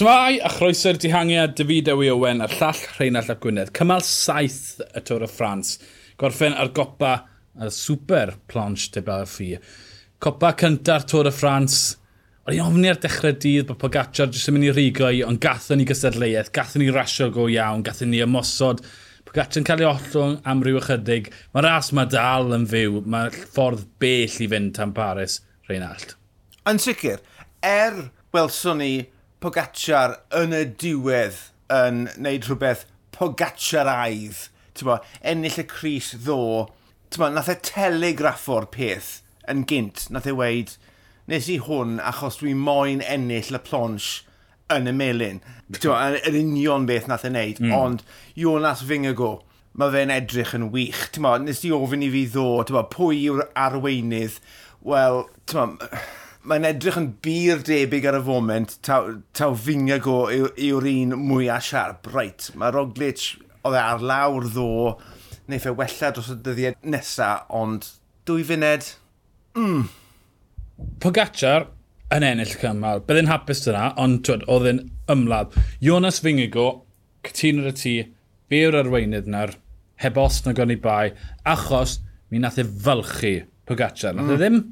Tymai a chroeso'r dihangiad David Ewy Owen a'r llall Rheinald Ap Gwynedd. Cymal saith y Tôr y Ffrans. Gorffen ar gopa y super planche de Belfi. Copa cynta'r Tôr y Ffrans. O'n i'n ofni ar dechrau dydd bod Pogacar jyst yn mynd i rigo i, ond gathon ni gystadleuaeth, gathon ni rasio go iawn, gathon ni ymosod. Pogacar yn cael ei ollwng am ryw ychydig. Mae'r ras mae dal yn fyw, mae'r ffordd bell i fynd tan Paris, Rheinald. Yn sicr, er welson ni Pogacar yn y diwedd yn neud rhywbeth Pogacaraidd, ti'n bo, ennill y Cris ddo, ti'n bo, nath e telegraffo'r peth yn gynt, nath e weid, nes i hwn achos dwi moyn ennill y plonsh yn y melin. Ti'n yr union beth nath e neud, mm. ond Jonas Fingago, mae fe'n edrych yn wych. Ti'n nes i ofyn i fi ddo, ti'n pwy yw'r arweinydd? Wel, ti'n mae'n edrych yn bir debyg ar y foment, taw, taw Fingago yw'r un mwyaf siarp. Reit, mae Roglic oedd e ar lawr ddo, neu fe wella dros y dyddiau nesaf, ond dwy funed, mm. Pogacar yn ennill cymal, byddai'n hapus dyna, ond twyd, oedd e'n ymladd. Jonas Fingago, cytun ar y tŷ, fe yw'r arweinydd na'r heb os na gonni bai, achos mi nath e fylchu Pogacar. Nath e mm. e ddim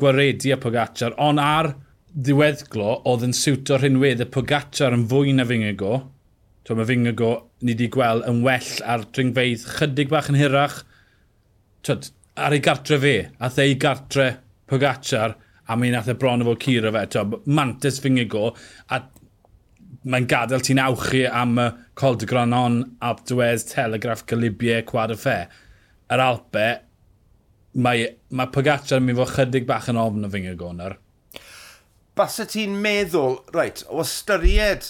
gwaredu a Pogacar, ond ar ddiweddglo oedd yn siwto rhinwedd y Pogacar yn fwy na Fingago. Twa, mae Fingago ni wedi gweld yn well ar dringfeidd chydig bach yn hirach. Twyd, ar ei gartre fe, a the ei gartre Pogacar, a mi nath e bron o fod curo fe. Twa, mantis Fingago, a mae'n gadael ti'n awchu am y Col de Granon, Alpe d'Huez, Telegraph, Galibie, Quad y Fe. Yr Alpe, mae, mae Pogaccia yn mynd fod chydig bach yn ofn o fyngau Bas y ti'n meddwl, reit, o ystyried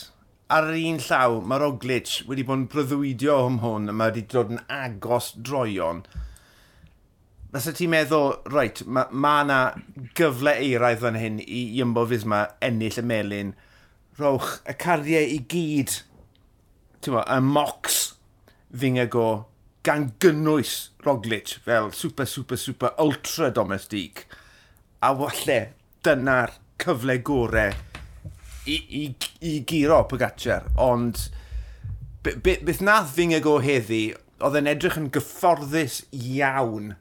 ar yr un llaw, mae Roglic wedi bod yn bryddwydio hwn hwn, a mae wedi dod yn agos droion. Bas y ti'n meddwl, reit, mae ma yna gyfle eiraidd fan hyn i Iymbo Fisma ennill y melin. Rowch y cariau i gyd, ti'n mo, y mocs ddinga go gan gynnwys Roglic fel super, super, super, ultra domestig. A falle dyna'r cyfle gorau i, i, i giro Pogacar, ond beth be, nath fy'n ego heddi, oedd yn edrych yn gyfforddus iawn.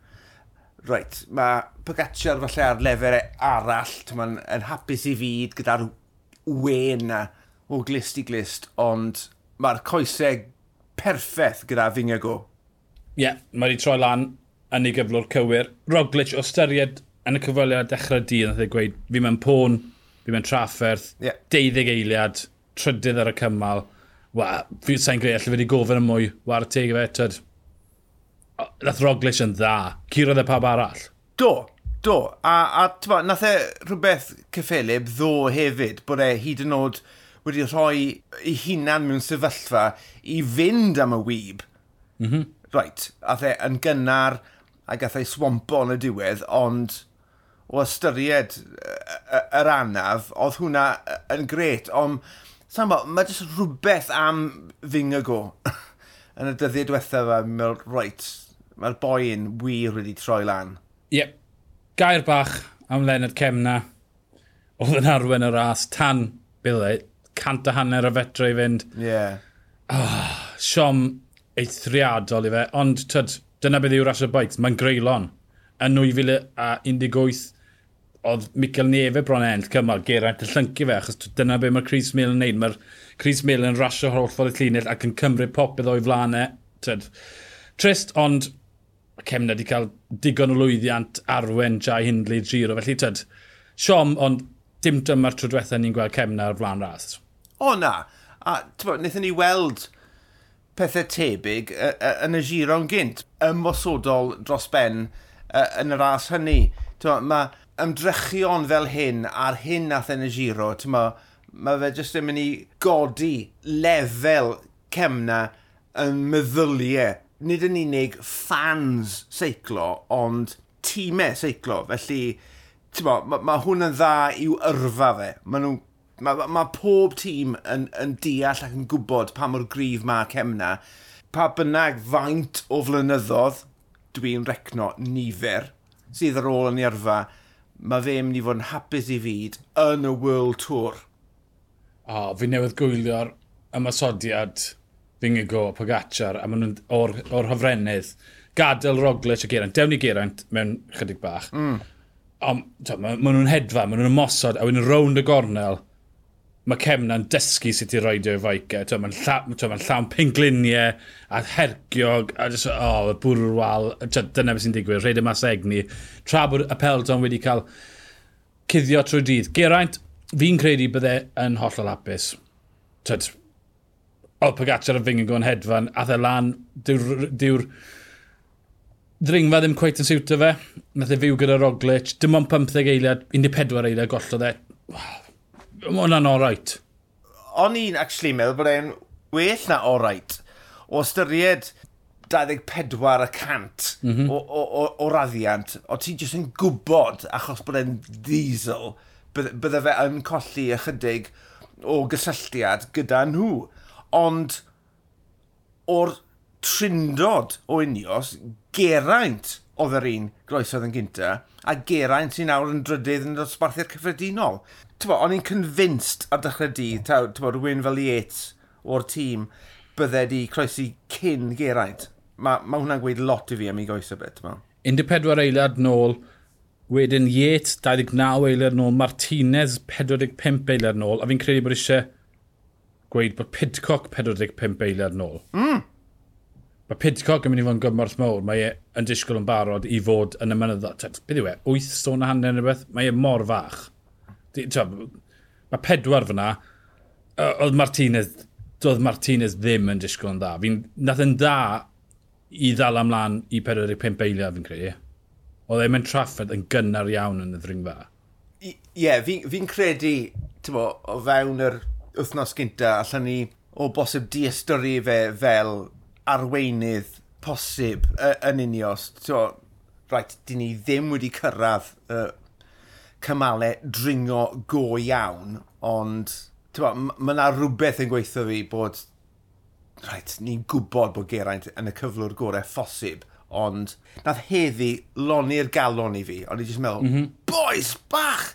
Reit, mae Pogacar falle ar lefer arall, mae'n yn hapus i fyd gyda'r wen na o glist i glist, ond mae'r coesau perffaith gyda Fingago yeah, mae wedi troi lan yn ei gyflwr cywir. Roglic o styried yn y cyfweliad dechrau dydd, nath ei gweud, fi mewn pôn, fi mewn trafferth, yeah. 12 eiliad, trydydd ar y cymal. Wa, fi sa'n greu, allai wedi gofyn y mwy, war y teg i fe, tyd. Nath Roglic yn dda. Curodd e pab arall? Do, do. A, a tyfa, nath e rhywbeth cyffelib ddo hefyd, bod e hyd yn oed wedi rhoi ei hunan mewn sefyllfa i fynd am y wyb. Mm -hmm reit, a the yn gynnar a gathau swampo yn y diwedd, ond o ystyried e, e, yr anaf, oedd hwnna e, yn gret, ond sa'n bo, mae jyst rhywbeth am Fingago yn y dyddiau diwethaf fe, mae'r reit, mae'r boi'n wir wedi troi lan. Ie, yep. gair bach am Leonard Cemna, oedd yn arwen y ras tan, bydde, cant a hanner o fetra i fynd. Ie. Yeah. Oh, siom eithriadol i fe, ond tyd, dyna beth yw rasio bikes, mae'n greulon. Yn 2018, oedd Michael Neve bron enll cymal Geraint y llyncu fe, achos dyna beth mae'r Chris Mill yn neud. Mae'r Chris Mill yn rasio holl ffordd y llunill ac yn cymryd popeth o'i flanau. E. Tyd, trist, ond cemna wedi cael digon o lwyddiant arwen Jai Hindley Giro. Felly, tyd, siom, ond dim dyma'r tro diwethaf ni'n gweld cemna ar flan ras. O na, a tyfo, wnaethon ni weld pethau tebyg yn y giron gynt, ymwosodol dros ben yn y ras hynny. Mae ymdrechion fel hyn ar hyn nath yn y giro, mae fe jyst yn mynd i godi lefel cemna yn meddyliau. Nid yn unig fans seiclo, ond tîmau seiclo. Felly, mae ma hwn yn dda i'w yrfa fe. Mae nhw'n Mae ma pob tîm yn, yn deall ac yn gwybod pa mor grif mae cemna. Pa bynnag faint o flynyddodd dwi'n recno nifer sydd ar ôl yn ei yrfa, mae fe mynd i fod yn hapus i fyd yn y World Tour. O, oh, fi newydd gwylio'r ymasodiad Fingigo, Pogacar, a maen nhw'n o'r, or hyfrennydd. Gadael Roglic a Geraint. Dewn i Geraint mewn chydig bach. Mm. Ond maen ma nhw'n hedfa, maen nhw'n ymosod, a wedyn rownd y gornel, mae Cemna'n dysgu sut i roed o'i feica. Mae'n llawn, ma llawn pengliniau a hergiog a jyst, o, oh, y bwrwal. Dyna beth sy'n digwydd, rhaid y mas egni. Tra bod y pelton wedi cael cuddio trwy dydd. Geraint, fi'n credu bydde yn hollol hapus. Tyd, o, Pogacar yn fyng yn gwneud hedfan, a dde lan, dyw'r... Dyw ddringfa ddim cweith yn siwtio fe. Nath e fyw gyda Roglic. Dim ond 15 eiliad, 14 eiliad gollodd e. Wow Mae hwnna'n orait. O'n i'n actually meddwl bod e'n well na orait. O ystyried 24 y cant mm -hmm. o, o, o, o raddiant, o ti jyst yn gwybod, achos bod e'n diesel, bydde fe yn colli ychydig o gysylltiad gyda nhw. Ond o'r trindod o unios, geraint oedd yr un groesodd yn gynta, a geraint sy'n nawr yn drydydd yn dosbarthu'r cyffredinol tyfo, o'n i'n convinced ar dechrau dydd, taw, tyfo, rhywun fel Yates o'r tîm, bydde di croesi cyn Geraint. Mae ma hwnna'n gweud lot i fi am ei goes o beth, ma. 14 eiliad nôl, wedyn Yates 29 eiliad nôl, Martinez 45 eiliad nôl, a fi'n credu bod eisiau gweud bod Pidcock 45 eiliad nôl. Mm. Mae Pidcock yn mynd i fod yn gymorth mawr. Mae e yn disgwyl yn barod i fod yn y mynyddo. Beth yw e? 8 stôn a hanner neu beth? Mae e mor fach. Mae pedwar fyna, oedd Martinez, doedd Martinez ddim yn disgwyl yn dda. Fi'n nath yn dda i ddal amlan i 45 eiliad fi'n credu. Oedd e'n mynd trafford yn gynnar iawn yn y ddringfa. Ie, yeah, fi'n fi, fi credu, bo, o fewn yr wythnos gynta, allan ni o bosib diastyru fe fel arweinydd posib uh, yn unios. Ti'n right, dyn ni ddim wedi cyrraedd uh, cymalau dringo go iawn, ond mae yna rhywbeth yn gweithio fi bod right, ni'n gwybod bod Geraint yn y cyflwr gorau ffosib, ond nath heddi loni'r galon i fi, ond i jyst meddwl, mm -hmm. boys, bach,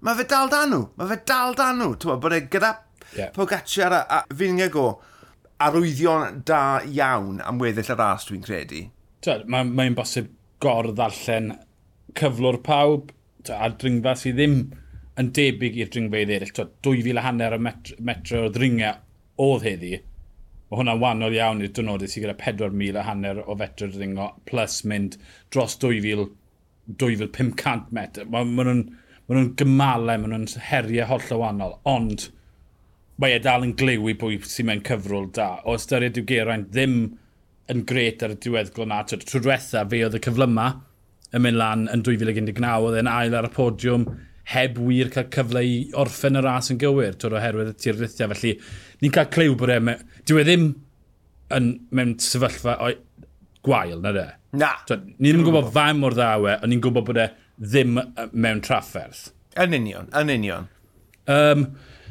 mae fe dal dan nhw, mae fe dal dan nhw, ti'n bod e gyda yeah. Pogacar a, a Fingago, arwyddion da iawn am weddill y ras dwi'n credu. Mae'n ma bosib gor ddarllen cyflwr pawb, a dringfa sydd ddim yn debyg i'r dringfeidd eraill. 2,000 a hanner o metr, metr o ddringau oedd heddi. Mae hwnna'n wahanol iawn i'r dynodau sydd gyda 4,000 a hanner o fetr o ddringo, plus mynd dros 2,000, 2,500 metr. Mae ma nhw'n ma nhw gymalau, mae nhw'n heriau holl o wahanol. Ond mae e dal yn glyw i bwy sy'n mewn cyfrol da. O ystyried yw Geraint ddim yn gret ar y diweddglo na. Trwy diwetha, fe oedd y cyflyma, yn mynd lan yn 2019, oedd e'n ail ar y podiwm heb wir cael cyfle i orffen y ras yn gywir, twyd oherwydd y tirrithiau. Felly, ni'n cael clyw bod e, dyw e ddim yn, mewn sefyllfa o, gwael, na de? Na. Ni'n ddim yn gwybod fam mor ddawe, ond ni'n gwybod bod e ddim mewn trafferth. Yn union, yn union. Um,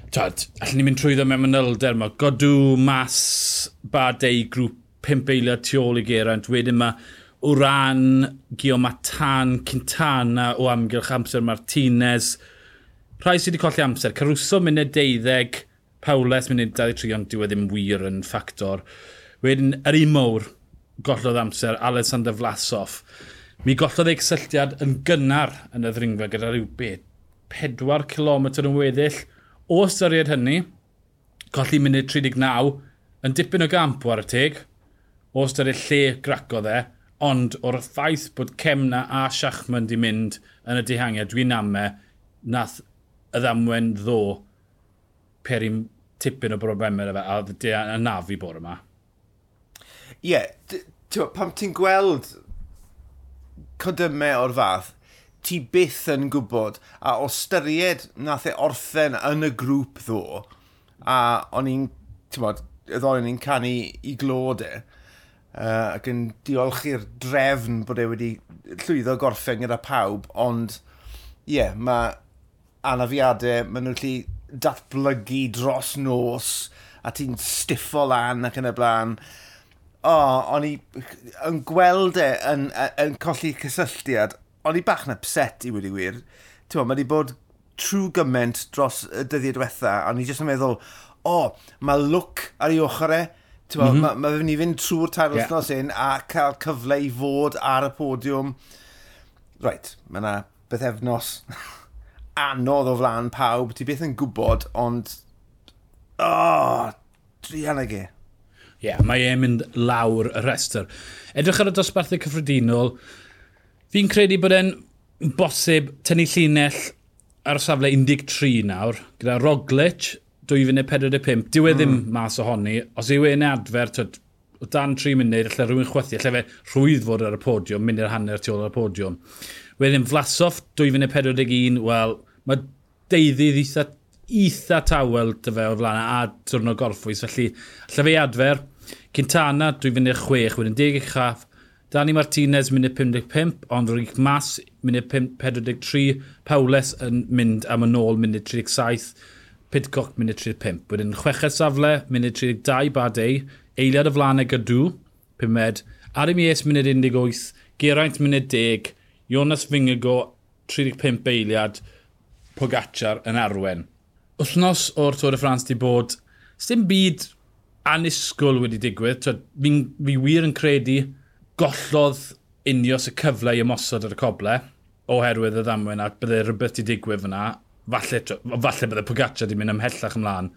Tad, allan ni'n mynd trwyddo mewn manylder yma. Godw, Mas, Badei, grŵp pimp eiliad tu ôl i Geraint. Wedyn mae o ran Gio Cintana o amgylch amser Martinez. Rhai sydd wedi colli amser, Caruso munud 12, Pawles munud 23, ond diwedd ddim wir yn ffactor. Wedyn, yr un mawr, gollodd amser, Alexander Vlasov. Mi gollodd ei cysylltiad yn gynnar yn y ddringfa gyda rhyw beth 4 km yn weddill. O ystyried hynny, colli munud 39, yn dipyn o gamp ar y teg. O ystyried lle gracodd e, Ond o'r ffaith bod Cemna a Siachman di mynd yn y dehangiad, dwi'n amme, nath y ddamwen ddo perin tipyn o broblemau fe, a di anafu bore yma. Ie, yeah, pam ti'n gweld codymau o'r fath, ti byth yn gwybod, a o styried nath e orffen yn y grŵp ddo, a o'n i'n, ti'n bod, yddoen ni'n canu i glod e, uh, ac yn diolch i'r drefn bod e wedi llwyddo gorffen gyda pawb, ond ie, yeah, mae anafiadau, maen nhw'n lli datblygu dros nos, a ti'n stiffo lan ac yn y blaen. O, oh, o'n i yn gweld e yn, yn colli cysylltiad, o'n i bach yn upset i wedi wir. Ti'n mae wedi bod trwy gymaint dros y dyddiau diwetha, a o'n i jyst yn meddwl, o, oh, mae look ar ei ochr e, Mm -hmm. mae ma fe'n i fynd trwy'r tair yeah. wythnos un a cael cyfle i fod ar y podiwm. Right, mae yna beth efnos anodd o flaen pawb. Ti beth yn gwybod, ond... Oh, drian ag e. Ie, yeah, mae e'n mynd lawr y restr. Edrych ar y dosbarthau cyffredinol, fi'n credu bod e'n bosib tynnu llinell ar y safle 13 nawr, gyda Roglic, 2 dyw e ddim mm. mas ohoni. Os yw e'n adfer, tyd, o dan 3 munud, allai rhywun chwythu, allai fe rhwydd fod ar y podiwm, mynd i'r hanner tu ôl ar y podiwm. Wedyn Flasoff, 2 wel, mae deuddydd eitha, eitha tawel dy fe o flaen a o gorffwys, felly allai fe adfer. Cintana, 2 wedyn 10 eich chaff, Dani Martinez munud 55, ond Rick Mas munud 43, Pawles yn mynd am yn ôl munud 37, Pidcock munud 35. Wedyn chweched safle, munud 32 Badei, eiliad y flanau gydw, pumed, Aramies munud 18, Geraint munud 10, Jonas Fingago, 35 eiliad, Pogacar yn arwen. Wthnos o'r Tôr y Ffrans di bod, dim byd anisgwl wedi digwydd. Fi, fi wir yn credu gollodd unios y cyfle i ymosod ar y coble oherwydd y ddamwain a byddai rhywbeth wedi digwydd fyna falle, falle bydde Pogaccia di mynd ymhellach ymlaen.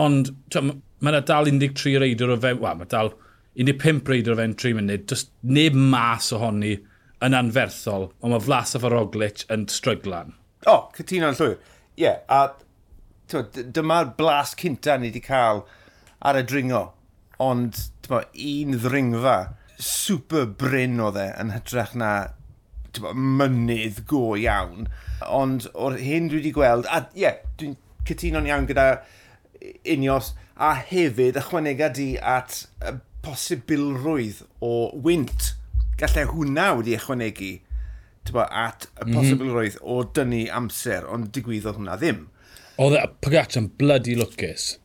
Ond mae yna dal 13 reidr o fewn, wel, mae dal 15 reidr o fewn 3 munud, does neb mas ohoni yn anferthol, ond mae flas a Roglic yn stryglan. O, oh, cytuno'n llwyr. Ie, yeah, a dyma'r blas cynta ni wedi cael ar y dringo, ond ma, un ddringfa super bryn o dde yn hytrach na mynydd go iawn. Ond o'r hyn dwi wedi gweld, a ie, yeah, dwi'n cytuno'n iawn gyda unios, a hefyd ychwanega di at y posibilrwydd o wynt. Gallai hwnna wedi ychwanegu bo, at y mhm. posibilrwydd mm -hmm. o dynnu amser, ond digwyddodd hwnna ddim. Oedd Pagach yn bloody lwcus.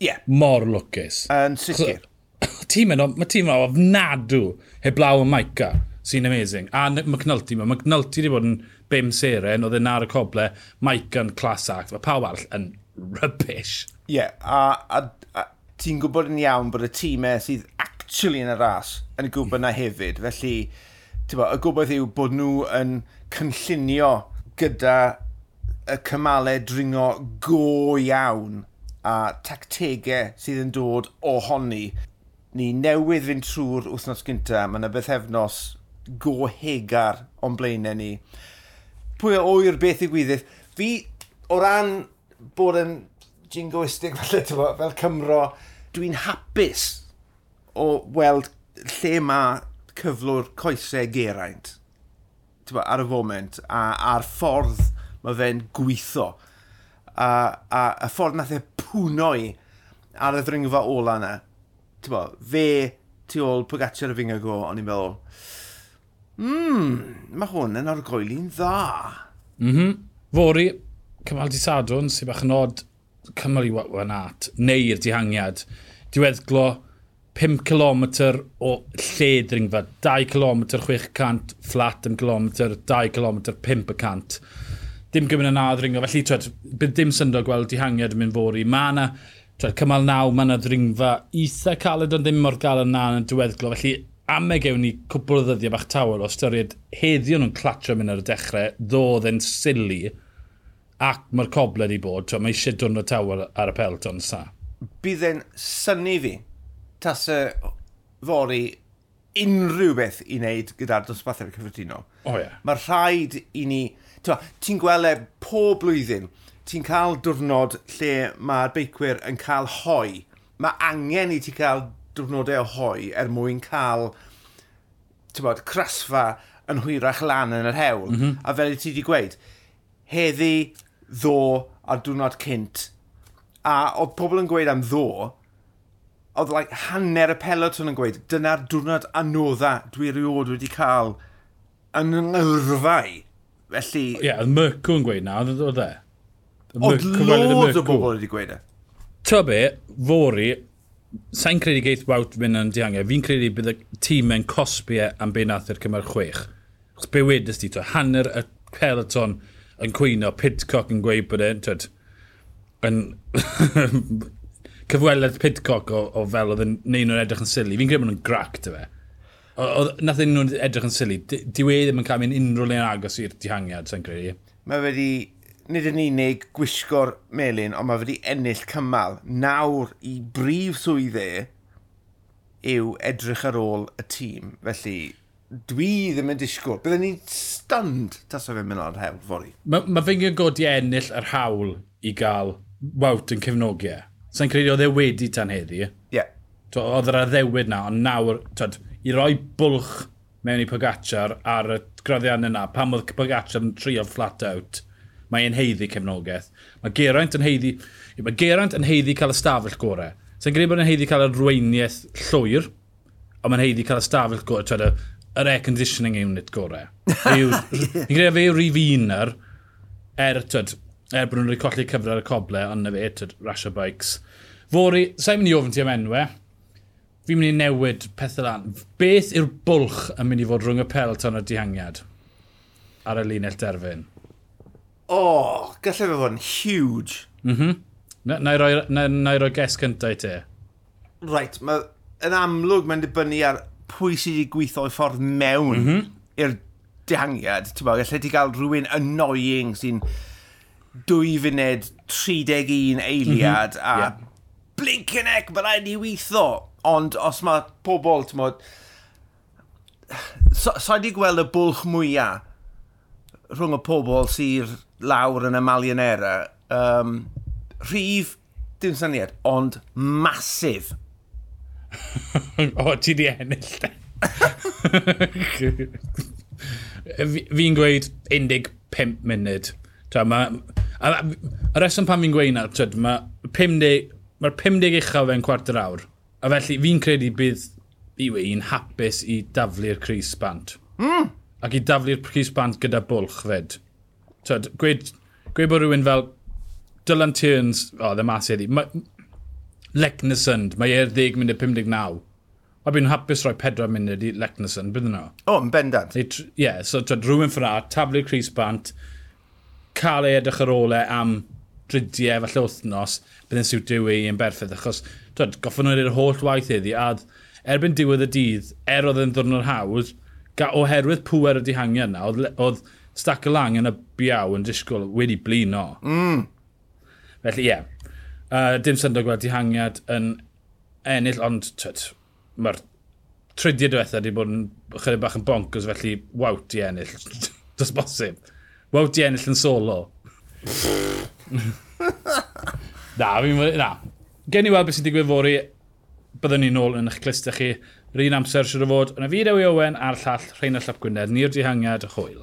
Ie. Yeah. Mor lwcus. Yn sicr. Tîm yno, mae tîm yno ofnadw heblaw y Maica sy'n amazing. A McNulty mae McNulty wedi bod yn bim seren, oedd e'n ar y coble, Mike yn class act. Mae pawb arall yn rubbish. Ie, yeah, a, a, a ti'n gwybod yn iawn bod y tîmau sydd actually yn y ras yn gwybod na hefyd. Felly, bo, y gwybod yw bod nhw yn cynllunio gyda y cymalau dringo go iawn a tactegau sydd yn dod ohoni. Ni newydd fynd trwy'r wythnos gyntaf, mae yna beth efnos go hegar o'n blaenau ni. Pwy o oer beth i gwydydd. Fi, o ran bod yn jingoistig fel, tyfo, fel Cymro, dwi'n hapus o weld lle mae cyflwr coesau geraint tyfo, ar y foment a, a'r ffordd mae fe'n gweithio a, a, a ffordd nath e pwnoi ar y ddringfa ola yna. Tyfo, fe tu ôl Pogacar y fingo go, o'n i'n meddwl, Mmm, mae hwn yn argoeli'n dda. Mhm. Mm Fori, cymal di sadwn, sy'n bach yn od cymal i wan at, neu'r dihangiad. Diweddglo 5 km o lled ringfa, 2 km 600, flat yn km, 2 km 500. Dim gymryd yn add ringfa, felly twed, bydd dim syndod gweld dihangiad yn mynd fori. Mae yna, twed, cymal naw, mae yna ddringfa eitha caled ond ddim mor gael yna yn diweddglo, felly am e gewn ni cwbl o ddyddiau bach tawel o styried heddiw nhw'n clatio mynd ar y dechrau, ddodd e'n sili, ac mae'r coble wedi bod, so mae eisiau dwrnod tawel ar y pelton sa. Bydd e'n syni fi, tas y fori unrhyw beth i wneud gyda'r dosbarthau cyffredinol. O oh, ie. Yeah. Mae rhaid i ni... Ti'n gweld e pob blwyddyn, ti'n cael diwrnod lle mae'r beicwyr yn cael hoi. Mae angen i ti cael diwrnodau o hoi er mwyn cael bod, crasfa yn hwyrach lan yn yr hewl. Mm -hmm. A fel i ti wedi gweud, heddi, ddo a diwrnod cynt. A oedd pobl yn gweud am ddo, oedd like, hanner y peloton yn gweud, dyna'r diwrnod anodda dwi erioed wedi cael yn yngyrfau. Felly... Ie, yeah, oedd myrcw yn gweud na, oedd e? Oedd loads o bobl wedi gweud e. Ta be, Fori, sa'n credu geith Wout mynd yn diangau. Fi'n credu bydd y tîm yn cosbi e am be nath i'r cymer chwech. Chos be wedys ti, to, hanner y peloton yn cwyno, Pidcock yn gweud bod e'n, twyd, yn cyfweled Pidcock o, o fel oedd yn neud nhw'n edrych yn sili. Fi'n credu bod nhw'n grac, dy fe. Oedd nath nhw'n edrych yn sili. Di, di ddim yn cael mynd unrhyw le'n agos i'r dihangiad, sa'n credu. Mae wedi nid yn unig gwisgo'r melin, ond mae wedi ennill cymal. Nawr i brif swydd e yw edrych ar ôl y tîm. Felly, dwi ddim yn disgwyl. Byddwn ni'n stunned tas o fe'n mynd o'r hewl fori. Mae ma fe'n godi ennill yr hawl i gael wawt yn cefnogi e. Sa'n credu oedd e wedi tan heddi. Ie. Yeah. Oedd yr addewyd na, ond nawr, twed, i roi bwlch mewn i Pogacar ar y graddiannau na, pam oedd Pogacar yn trio flat out – mae e'n heiddi cefnogaeth. Mae Geraint yn heiddi, mae Geraint yn heiddi cael ystafell gorau. Sa'n gwneud bod yn heiddi cael arweiniaeth llwyr, ond mae'n heiddi cael ystafell gorau, twyd, yr air conditioning unit gorau. Fi'n gwneud fe yw'r i finar, er, twyd, er bod nhw'n rhaid colli cyfle ar y coble, ond na fe, twyd, rasio bikes. Fori, sa'n mynd i ofyn ti am enwe, fi'n mynd i newid pethau lan. Beth yw'r bwlch yn mynd i fod rhwng y pelton a dihangiad ar y linell derfyn? oh, gallai fe fod yn huge. Mm -hmm. Na, i roi, na, na roi ges cyntaf i te. Right, mae, yn amlwg mae'n dibynnu ar pwy sydd wedi gweithio i ffordd mewn mm -hmm. i'r dihangiad. Ti'n gallai ti gael rhywun annoying sy'n dwy funed 31 eiliad mm -hmm. a yeah. blinkin' ec, mae rhaid i weithio. Ond os mae pobl, ti'n bod, so, so wedi gweld y bwlch mwyaf rhwng y pobl sy'r lawr yn y Malionera, um, rhif, dim syniad, ond masif. o, ti di ennill, Fi'n gweud 15 munud. Ta, ma, a, a, a reswm pan fi'n gweud na, tyd, mae 50, ma 50 uchaf fe'n cwarter awr. A felly fi'n credu bydd i un hapus i daflu'r Cris Bant. Mm ac i daflu'r pris bant gyda bwlch fed. Tyd, gweud, gweud bod rhywun fel Dylan Tierns, o, oh, dde mas i eddi, Lecnesund, mae e'r 10 munud 59. Mae byn hapus rhoi 4 munud i Lecnesund, bydd nhw? O, yn bendant. Ie, yeah, so tyd, rhywun ffra, taflu'r Cris Bant, cael ei edrych ar ôl e am dridiau falle wythnos, bydd byddai'n siwtio i yn berffydd, achos, tyd, goffon nhw'n yr holl waith iddi, a erbyn diwedd y dydd, er oedd yn ddwrnod hawdd, oherwydd pwer y dihangiad yna, oedd, oedd stac y lang yn y biaw yn disgwyl wedi blino. Mm. Felly, ie. Yeah. Uh, dim syndod gweld dihangiad yn ennill, ond mae'r tridiau diwetha wedi bod yn chydig bach yn bonkers, felly wawt i ennill. Does bosib. Wawt i ennill yn solo. na, fi'n... Na. Gen i weld beth sy'n digwydd fori. Byddwn ni'n ôl yn eich clustau chi. Yr un amser sydd o fod, yn y fideo i Owen a'r llall Rheina Llap Gwynedd, ni'r dihangiad, hwyl.